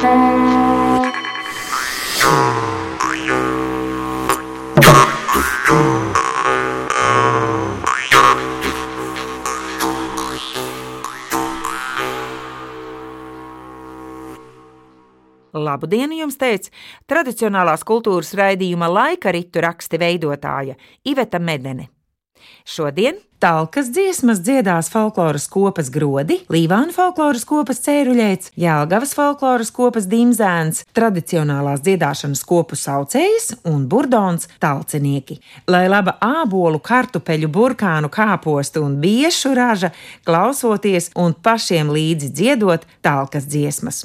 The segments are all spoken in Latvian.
Labu dienu jums teica tradicionālās kultūras raidījuma laika ritu raksti veidotāja Iveta Medene. Šodien talkas dziesmas dziedās folkloras kopas grodi, Līvāna folkloras kopas cēruļēts, Jālgavas folkloras kopas dimzēns, tradicionālās dziedāšanas kopu saucējas un burdons talcinieki. Lai laba ābolu, kartupeļu, burkānu kāpostu un biešu raža, klausoties un pašiem līdzi dziedot talkas dziesmas.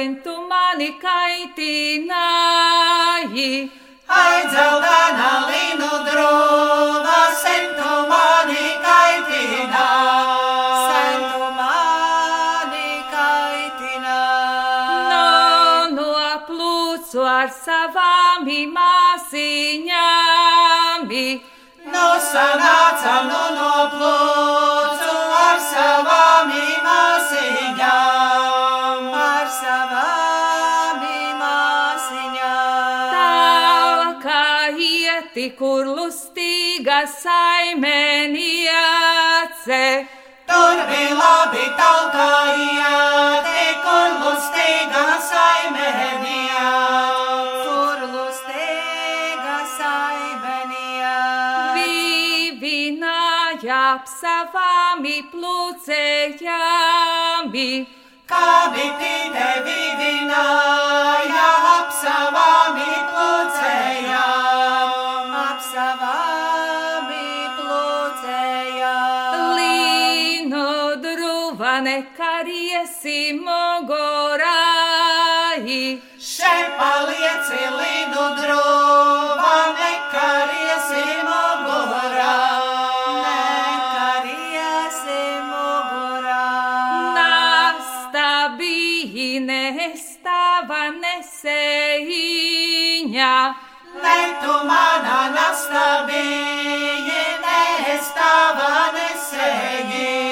Sentu mani kaitināji. Ai, dzeltenā līnu drūva, sentu mani kaitināji. Sentu mani kaitināji. No, no plūcu ar savām māsiņām. Nu sanācam nu no plūcu ieti, kur lustīga saimeniece. Tur bija labi tautājāt, kur lustīga saimēnijā. Kur lustīga saimenijā. Vīvināja ap savām plūcējām. Kā biti tevi vināja ap mogorai. Šeit palieci lidu drūva, nekariesi mogurā. Nekariesi mugurā. Nasta bija nestāva nesējiņa. Ne tu manā nastabīji, nestāvā nesēji.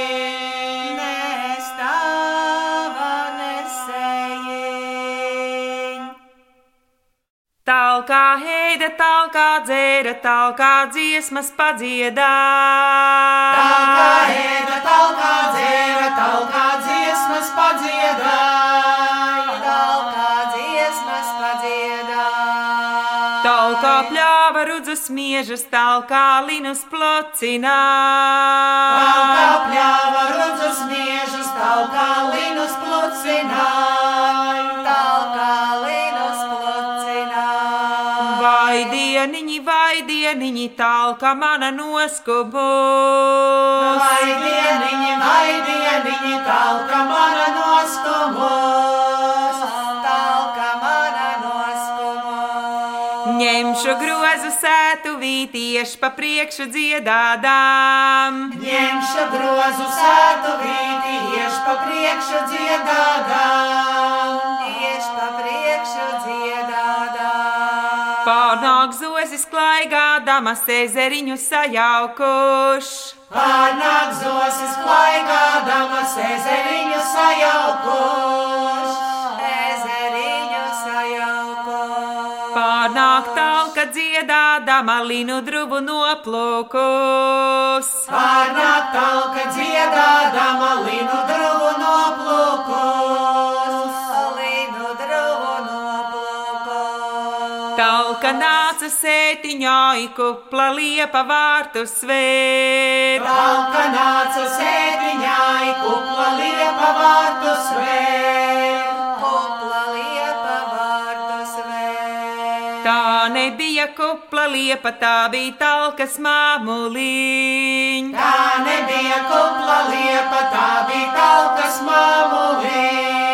Talkā heida, talkā dzēra, talkā dziesmas padziedā. Talkā ēda, talkā dzēra, talkā dziesmas padziedāja. Talkā dziesmas padziedāja. Talkā pļāva rudzas miežas, talkā linus plocināja. Talkā pļāva rudzas miežas, vai dieniņi, talka mana noskubus. Vai dieniņi, vai dieniņi, talka mana noskubos. Talka mana noskubos. Ņemšu grozu sētu vītiešu pa priekšu dziedādām. Ņemšu grozu sētu vīti, ieš pa priekšu dziedādām. Pārnāk zozis klaigādamas ezeriņu sajaukuši. Pārnāk zosis klaigādamas ezeriņu sajaukuši. Ezeriņu sajauko. Pārnāk talka dziedādama linu drubu noplūkus. Pārnāk talka dziedādama linu druvu noplūkus. Talka nāca sētiņā, ikupla liepa vārtu svēr. Talka nāca sētiņai, kupla liepa vārtu svēr. Kupla liepa vārtus vēl. Tā nebija kupla liepa, tā bija talkas māmuliņa. Tā nebija kupla liepa, tā bija talkas māmuliņa.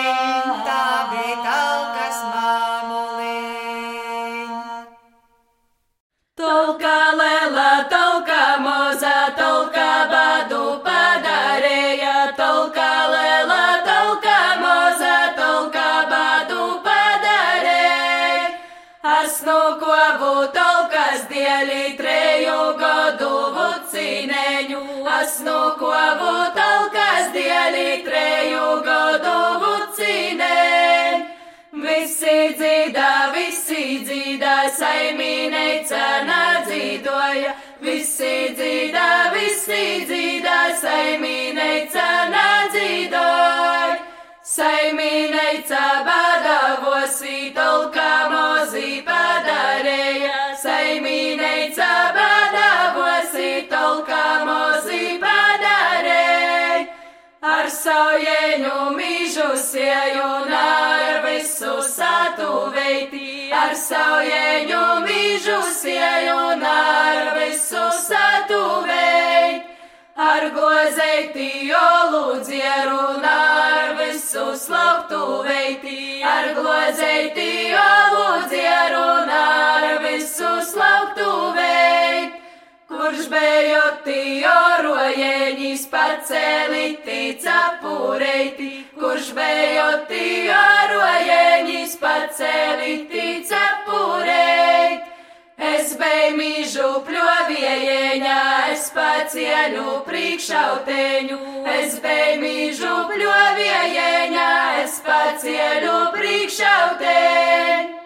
Dieli treju godu vucineņu. Visi dzīdā, visi dzīdā, saimīneica nadzīdoja. Visi dzīdā, visi dzīdā, saimīneica nadzīdoja. Saimīneica badavosi, tolka mozi Ar saujēņu mīžu sieju un ar visu satu veiti. Ar saujēņu mīžu sieju un ar visu satu veiti. Ar gozeiti jolu dzieru un ar visu slauktu veiti. Ar gozeiti Kurš bejoti orojeņis paceliti capureiti, kurš bejoti orojeņis paceliti capureiti. Es beju mīžu pļovieņā, es pacieļu priekšauteņu, es beju mīžu pļovieņā, es pacieļu priekšauteņu.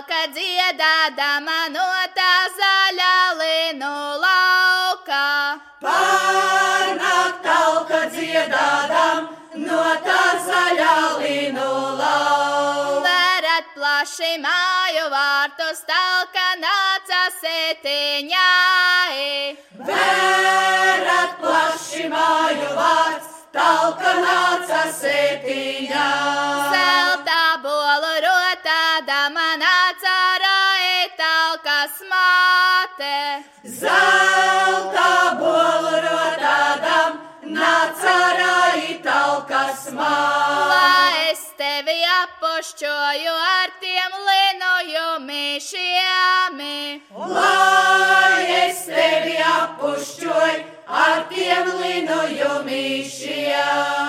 Talka dziedādama no tā zaļā linu lauka. Pārnāk talka dziedādam no tā zaļā linu lauka. Verat plaši māju vārtus, talka nāca setiņai. Vērat plaši māju vārds, talka nāca setiņā. Zelta bolu rotādama nāca rai talkas māte. Zelta bolu rotādam, nāca rai talkas māte. Lai es tevi apušķoju ar tiem linojumīšiem. Lai es tevi apušķoju ar tiem linojumīšiem.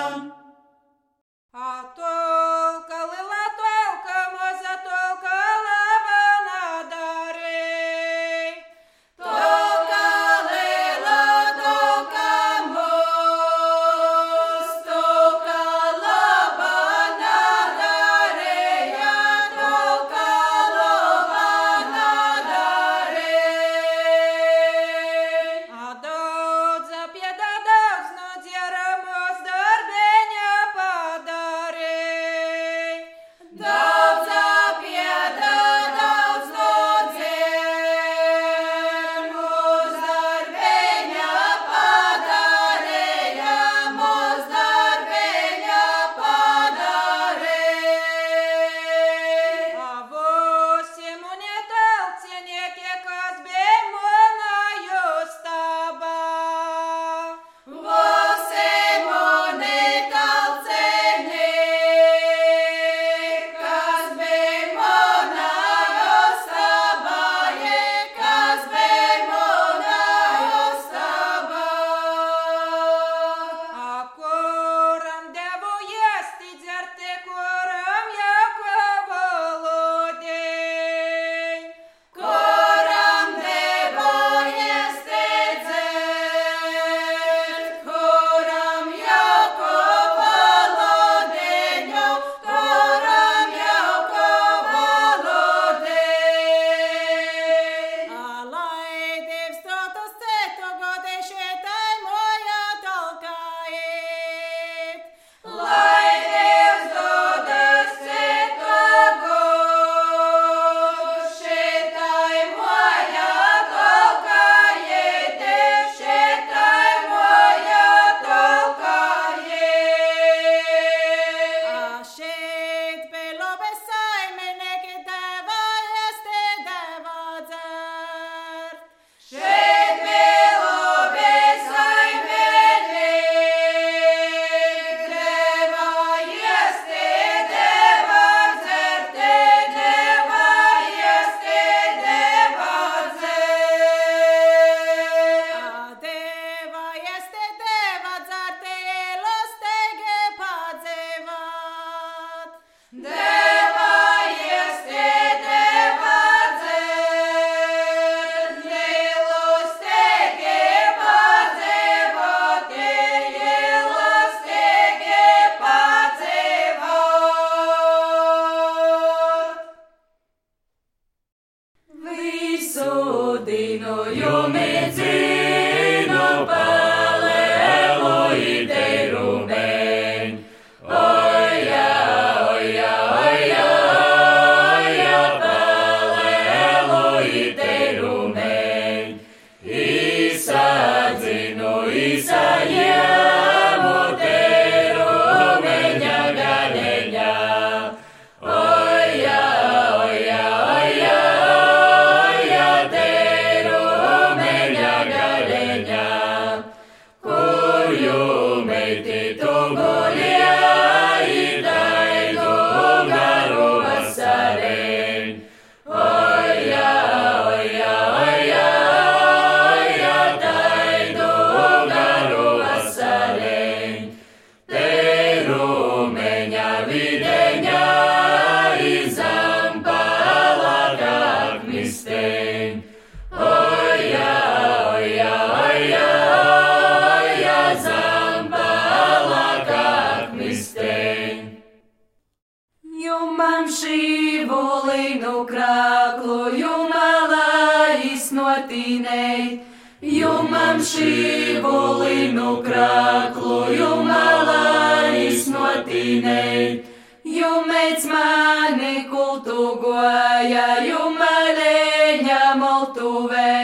Krāklu, jumalā iznotīnei. Jumēc mani kultūgoja, jumaleņa moltuvē.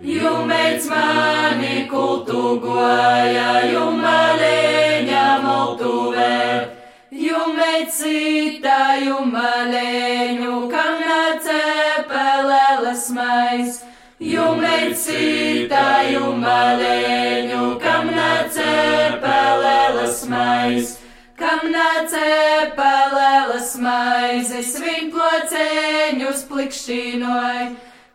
Jumēc mani kultūgoja, jumaleņa moltuvē. Jumecita jumaleņu, kam nacepeleles mais. Jumecita jumaleņu, kam nacepeleles mais. Kam nacepeleles maizes, vinklocēņus plikšķinoja.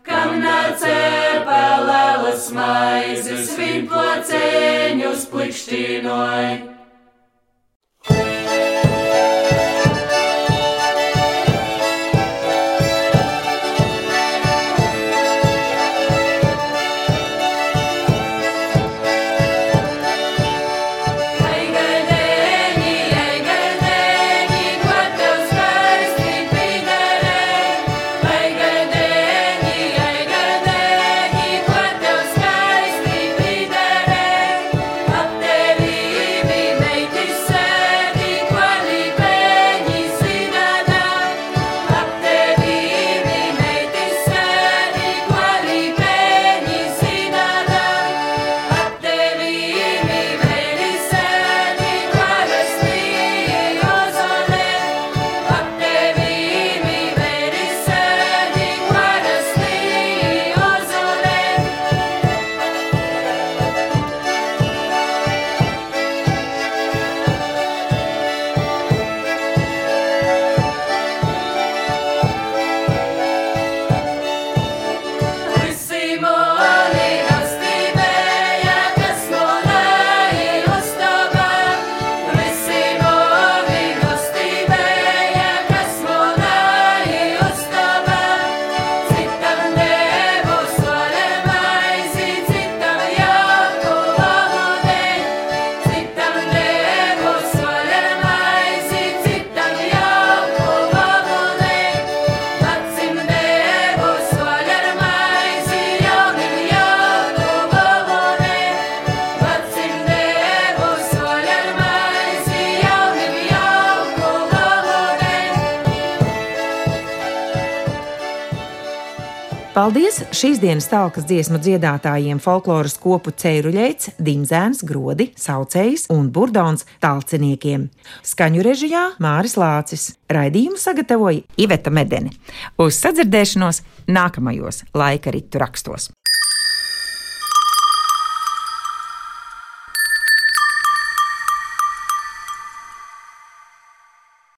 Kam nacepeleles maizes, vinklocēņus plikšķinoja. Paldies šīs dienas talkas dziesmu dziedātājiem folkloras kopu Ceiruļēts, Dimzēns, Grodi, Saucējs un Burdons talciniekiem. Skaņu režijā Māris Lācis. Raidījumu sagatavoja Iveta Medeni. Uz sadzirdēšanos nākamajos laika ritu rakstos.